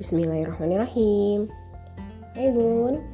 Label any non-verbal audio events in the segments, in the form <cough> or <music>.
Bismillahirrahmanirrahim Hai Bun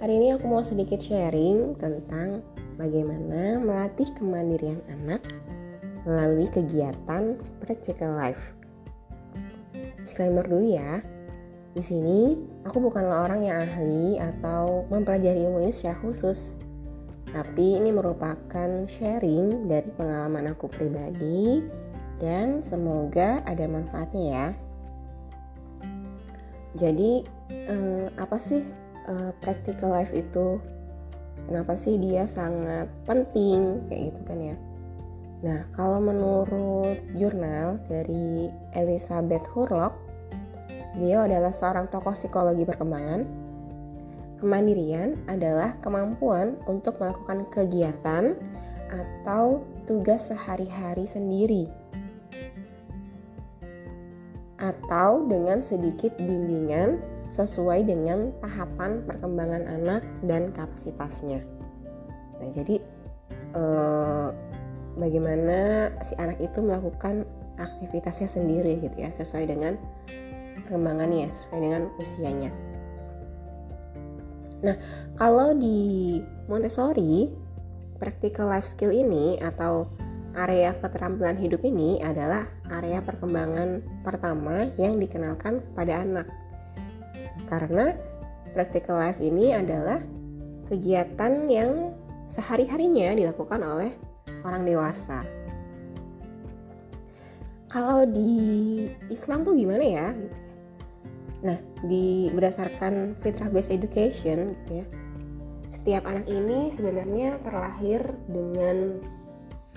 Hari ini aku mau sedikit sharing tentang bagaimana melatih kemandirian anak melalui kegiatan practical life. Disclaimer dulu ya. Di sini aku bukanlah orang yang ahli atau mempelajari ilmu ini secara khusus. Tapi ini merupakan sharing dari pengalaman aku pribadi dan semoga ada manfaatnya ya. Jadi eh, apa sih eh, practical life itu? Kenapa sih dia sangat penting kayak gitu kan ya? Nah, kalau menurut jurnal dari Elizabeth Hurlock, dia adalah seorang tokoh psikologi perkembangan. Kemandirian adalah kemampuan untuk melakukan kegiatan atau tugas sehari-hari sendiri atau dengan sedikit bimbingan sesuai dengan tahapan perkembangan anak dan kapasitasnya. Nah, jadi eh, bagaimana si anak itu melakukan aktivitasnya sendiri gitu ya, sesuai dengan perkembangannya, sesuai dengan usianya. Nah, kalau di Montessori, practical life skill ini atau area keterampilan hidup ini adalah area perkembangan pertama yang dikenalkan kepada anak. Karena practical life ini adalah kegiatan yang sehari-harinya dilakukan oleh orang dewasa. Kalau di Islam tuh gimana ya? Gitu ya. Nah, di berdasarkan fitrah based education gitu ya. Setiap anak ini sebenarnya terlahir dengan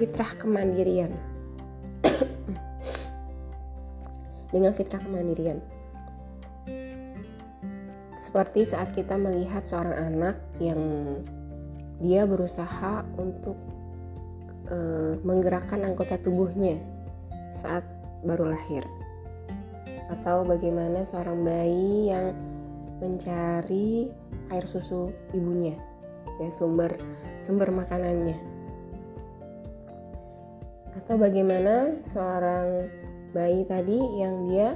fitrah kemandirian. Dengan fitrah kemandirian. Seperti saat kita melihat seorang anak yang dia berusaha untuk uh, menggerakkan anggota tubuhnya saat baru lahir. Atau bagaimana seorang bayi yang mencari air susu ibunya ya sumber sumber makanannya atau bagaimana seorang bayi tadi yang dia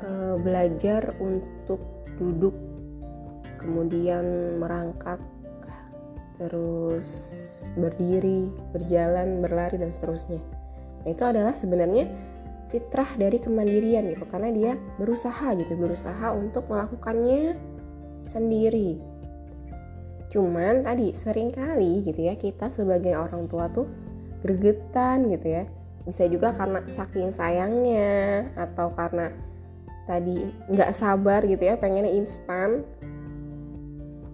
e, belajar untuk duduk kemudian merangkak terus berdiri, berjalan, berlari dan seterusnya. Nah, itu adalah sebenarnya fitrah dari kemandirian gitu karena dia berusaha gitu, berusaha untuk melakukannya sendiri. Cuman tadi sering kali gitu ya kita sebagai orang tua tuh gregetan gitu ya. Bisa juga karena saking sayangnya atau karena tadi nggak sabar gitu ya pengennya instan.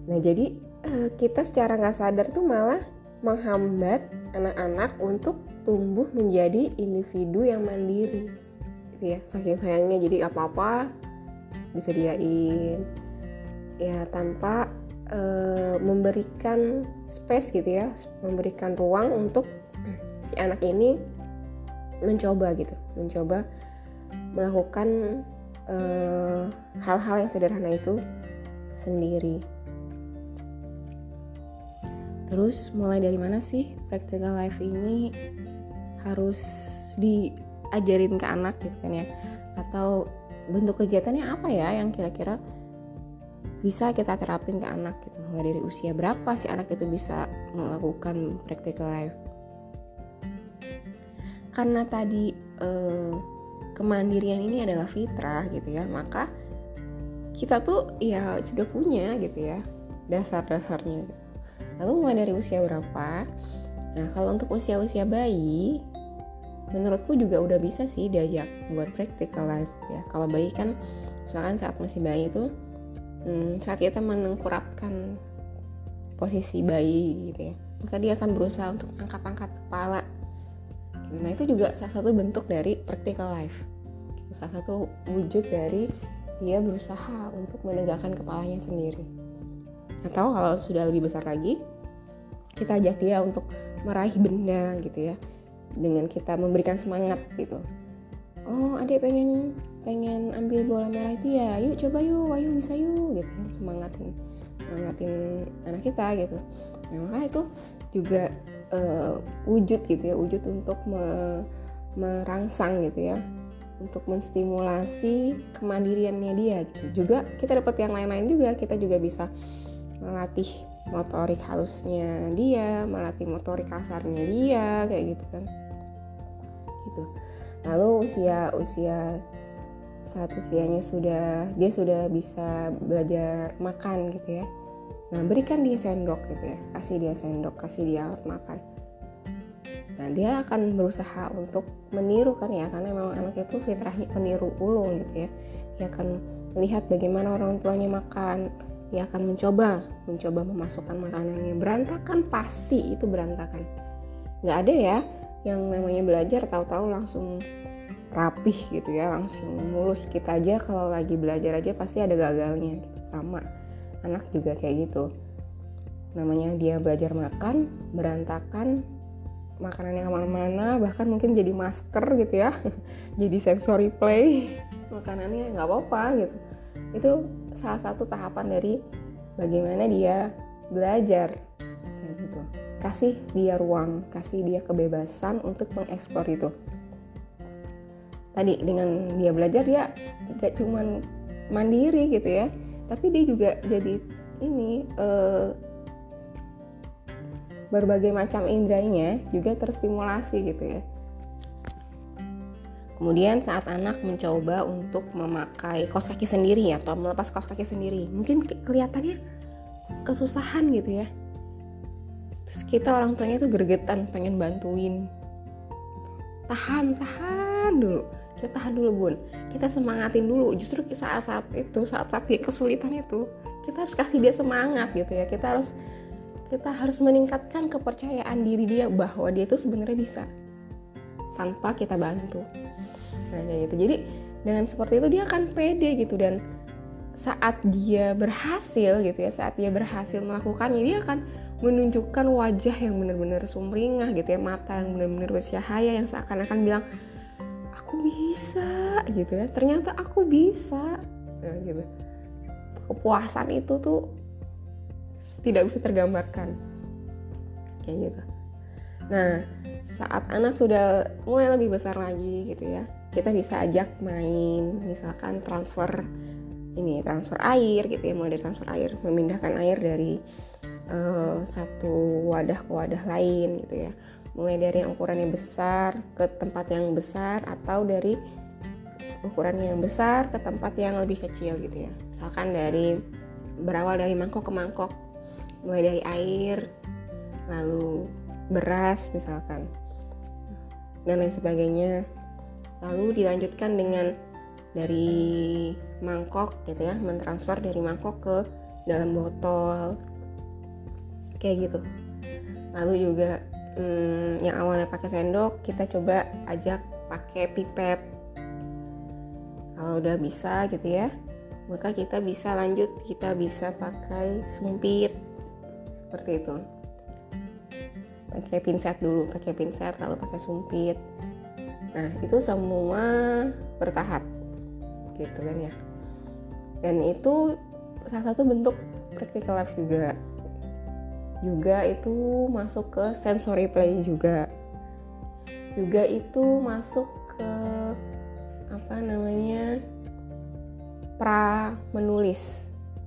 Nah jadi eh, kita secara nggak sadar tuh malah menghambat anak-anak untuk tumbuh menjadi individu yang mandiri gitu ya. Saking sayangnya jadi apa-apa disediain. Ya tanpa uh, memberikan space gitu ya memberikan ruang untuk anak ini mencoba gitu mencoba melakukan eh, hal-hal uh, yang sederhana itu sendiri. Terus mulai dari mana sih practical life ini harus diajarin ke anak gitu kan ya? Atau bentuk kegiatannya apa ya yang kira-kira bisa kita terapin ke anak gitu? Mulai dari usia berapa si anak itu bisa melakukan practical life karena tadi eh, kemandirian ini adalah fitrah gitu ya maka kita tuh ya sudah punya gitu ya dasar-dasarnya gitu. lalu mulai dari usia berapa? Nah kalau untuk usia-usia bayi menurutku juga udah bisa sih diajak buat practical life ya. Kalau bayi kan misalkan saat masih bayi itu hmm, saat kita menengkurapkan posisi bayi gitu ya maka dia akan berusaha untuk angkat-angkat kepala Nah itu juga salah satu bentuk dari practical life. Salah satu wujud dari dia berusaha untuk menegakkan kepalanya sendiri. Atau kalau sudah lebih besar lagi, kita ajak dia untuk meraih benda gitu ya. Dengan kita memberikan semangat gitu. Oh adik pengen pengen ambil bola merah itu ya, yuk coba yuk, ayo bisa yuk gitu kan semangatin semangatin anak kita gitu. Nah maka itu juga uh, wujud gitu ya wujud untuk me, merangsang gitu ya untuk menstimulasi kemandiriannya dia gitu. juga kita dapat yang lain-lain juga kita juga bisa melatih motorik halusnya dia melatih motorik kasarnya dia kayak gitu kan. Gitu. Lalu usia usia saat usianya sudah dia sudah bisa belajar makan gitu ya nah berikan dia sendok gitu ya kasih dia sendok kasih dia alat makan Nah dia akan berusaha untuk meniru kan ya karena memang anak itu fitrahnya peniru ulung gitu ya. Dia akan melihat bagaimana orang tuanya makan. Dia akan mencoba mencoba memasukkan makanannya berantakan pasti itu berantakan. Nggak ada ya yang namanya belajar tahu-tahu langsung rapih gitu ya langsung mulus kita aja kalau lagi belajar aja pasti ada gagalnya gitu. sama anak juga kayak gitu. Namanya dia belajar makan berantakan makanan yang ke mana-mana bahkan mungkin jadi masker gitu ya <laughs> jadi sensory play makanannya nggak apa-apa gitu. Itu salah satu tahapan dari bagaimana dia belajar kayak gitu. Kasih dia ruang kasih dia kebebasan untuk mengeksplor itu. Tadi dengan dia belajar dia gak cuman mandiri gitu ya tapi dia juga jadi ini uh, berbagai macam indranya juga terstimulasi gitu ya. Kemudian saat anak mencoba untuk memakai kos kaki sendiri atau melepas kos kaki sendiri, mungkin kelihatannya kesusahan gitu ya. Terus kita orang tuanya tuh gergetan pengen bantuin. Tahan, tahan dulu. Kita tahan dulu bun. Kita semangatin dulu. Justru saat-saat itu, saat-saat dia kesulitan itu, kita harus kasih dia semangat gitu ya. Kita harus kita harus meningkatkan kepercayaan diri dia bahwa dia itu sebenarnya bisa tanpa kita bantu nah gitu jadi dengan seperti itu dia akan pede gitu dan saat dia berhasil gitu ya saat dia berhasil melakukannya dia akan menunjukkan wajah yang benar-benar sumringah gitu ya mata yang benar-benar bercahaya yang seakan-akan bilang aku bisa gitu ya. Ternyata aku bisa. Nah, gitu. Kepuasan itu tuh tidak bisa tergambarkan. Kayak gitu. Nah saat anak sudah mulai lebih besar lagi gitu ya kita bisa ajak main. Misalkan transfer ini transfer air gitu ya. Mulai dari transfer air memindahkan air dari uh, satu wadah ke wadah lain gitu ya mulai dari yang ukurannya besar ke tempat yang besar atau dari ukuran yang besar ke tempat yang lebih kecil gitu ya. Misalkan dari berawal dari mangkok ke mangkok. Mulai dari air lalu beras misalkan dan lain sebagainya. Lalu dilanjutkan dengan dari mangkok gitu ya mentransfer dari mangkok ke dalam botol. Kayak gitu. Lalu juga hmm, yang awalnya pakai sendok kita coba ajak pakai pipet. Kalau udah bisa gitu ya maka kita bisa lanjut kita bisa pakai sumpit. Seperti itu. Pakai pinset dulu pakai pinset lalu pakai sumpit. Nah itu semua bertahap gitu kan ya. Dan itu salah satu bentuk practical life juga juga itu masuk ke sensory play juga. Juga itu masuk ke apa namanya pra menulis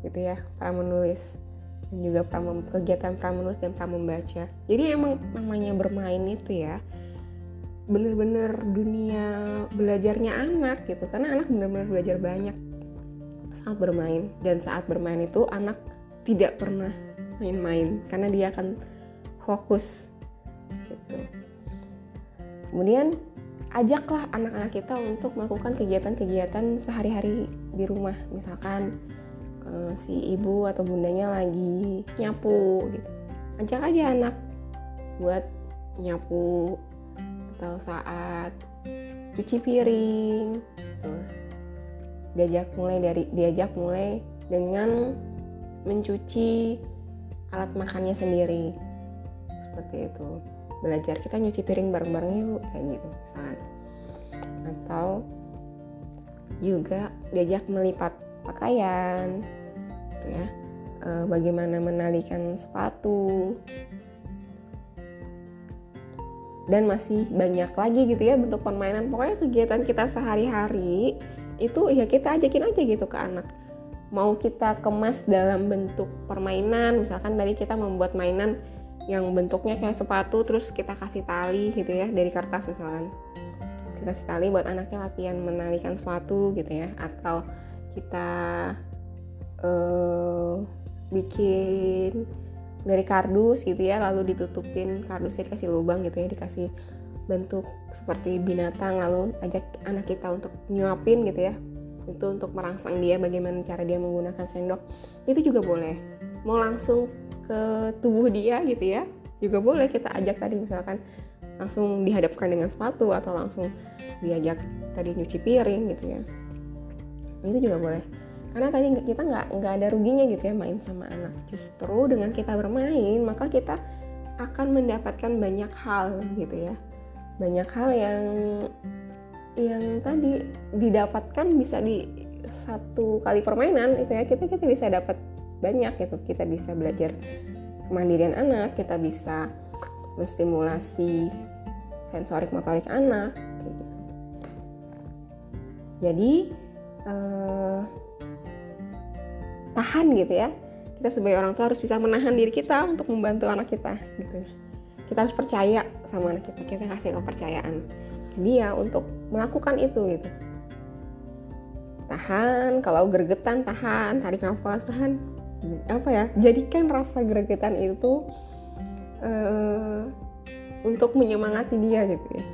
gitu ya pra menulis dan juga pram, kegiatan pramenulis dan pramembaca. Jadi emang namanya bermain itu ya bener-bener dunia belajarnya anak gitu. Karena anak bener-bener belajar banyak saat bermain. Dan saat bermain itu anak tidak pernah main-main karena dia akan fokus gitu. Kemudian ajaklah anak-anak kita untuk melakukan kegiatan-kegiatan sehari-hari di rumah. Misalkan uh, si ibu atau bundanya lagi nyapu gitu. Ajak aja anak buat nyapu atau saat cuci piring gitu. diajak mulai dari diajak mulai dengan mencuci alat makannya sendiri. Seperti itu. Belajar kita nyuci piring bareng-bareng yuk kayak gitu saat atau juga diajak melipat pakaian gitu ya. E, bagaimana menalikan sepatu. Dan masih banyak lagi gitu ya bentuk permainan. Pokoknya kegiatan kita sehari-hari itu ya kita ajakin aja gitu ke anak mau kita kemas dalam bentuk permainan. Misalkan tadi kita membuat mainan yang bentuknya kayak sepatu terus kita kasih tali gitu ya dari kertas misalkan. Kita kasih tali buat anaknya latihan menalikan sepatu gitu ya. Atau kita uh, bikin dari kardus gitu ya lalu ditutupin kardusnya dikasih lubang gitu ya dikasih bentuk seperti binatang lalu ajak anak kita untuk nyuapin gitu ya itu untuk merangsang dia bagaimana cara dia menggunakan sendok itu juga boleh. Mau langsung ke tubuh dia gitu ya juga boleh kita ajak tadi misalkan langsung dihadapkan dengan sepatu atau langsung diajak tadi nyuci piring gitu ya. Itu juga boleh. Karena tadi kita nggak nggak ada ruginya gitu ya main sama anak. Justru dengan kita bermain maka kita akan mendapatkan banyak hal gitu ya. Banyak hal yang yang tadi didapatkan bisa di satu kali permainan itu ya kita kita bisa dapat banyak gitu. Kita bisa belajar kemandirian anak kita bisa menstimulasi sensorik motorik anak gitu. jadi eh, tahan gitu ya. Kita sebagai orang tua harus bisa menahan diri kita untuk membantu anak kita gitu. Kita harus percaya sama anak kita kita kasih kepercayaan dia untuk melakukan itu gitu. Tahan kalau gregetan tahan tarik nafas tahan. Apa ya jadikan rasa gregetan itu uh, untuk menyemangati dia gitu ya.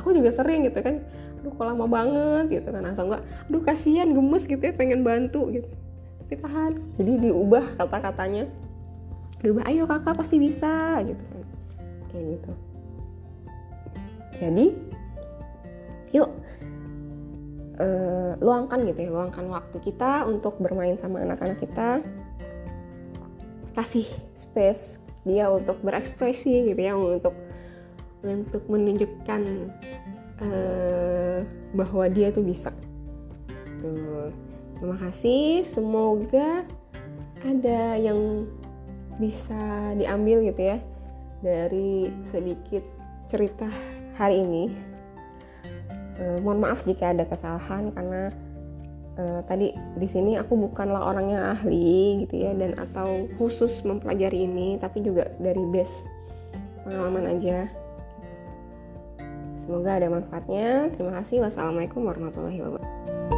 Aku juga sering gitu kan aduh kok lama banget gitu kan. Atau enggak aduh kasihan gemes gitu ya pengen bantu gitu. Tapi tahan. Jadi diubah kata-katanya. Diubah ayo kakak pasti bisa gitu kan. Kayak gitu. Jadi yuk. Uh, luangkan gitu ya luangkan waktu kita untuk bermain sama anak-anak kita. Kasih space dia untuk berekspresi gitu ya untuk untuk menunjukkan uh, bahwa dia tuh bisa. Tuh. Terima kasih. Semoga ada yang bisa diambil gitu ya dari sedikit cerita hari ini uh, mohon maaf jika ada kesalahan karena uh, tadi di sini aku bukanlah orang yang ahli gitu ya dan atau khusus mempelajari ini tapi juga dari base pengalaman aja. Semoga ada manfaatnya. Terima kasih. Wassalamualaikum warahmatullahi wabarakatuh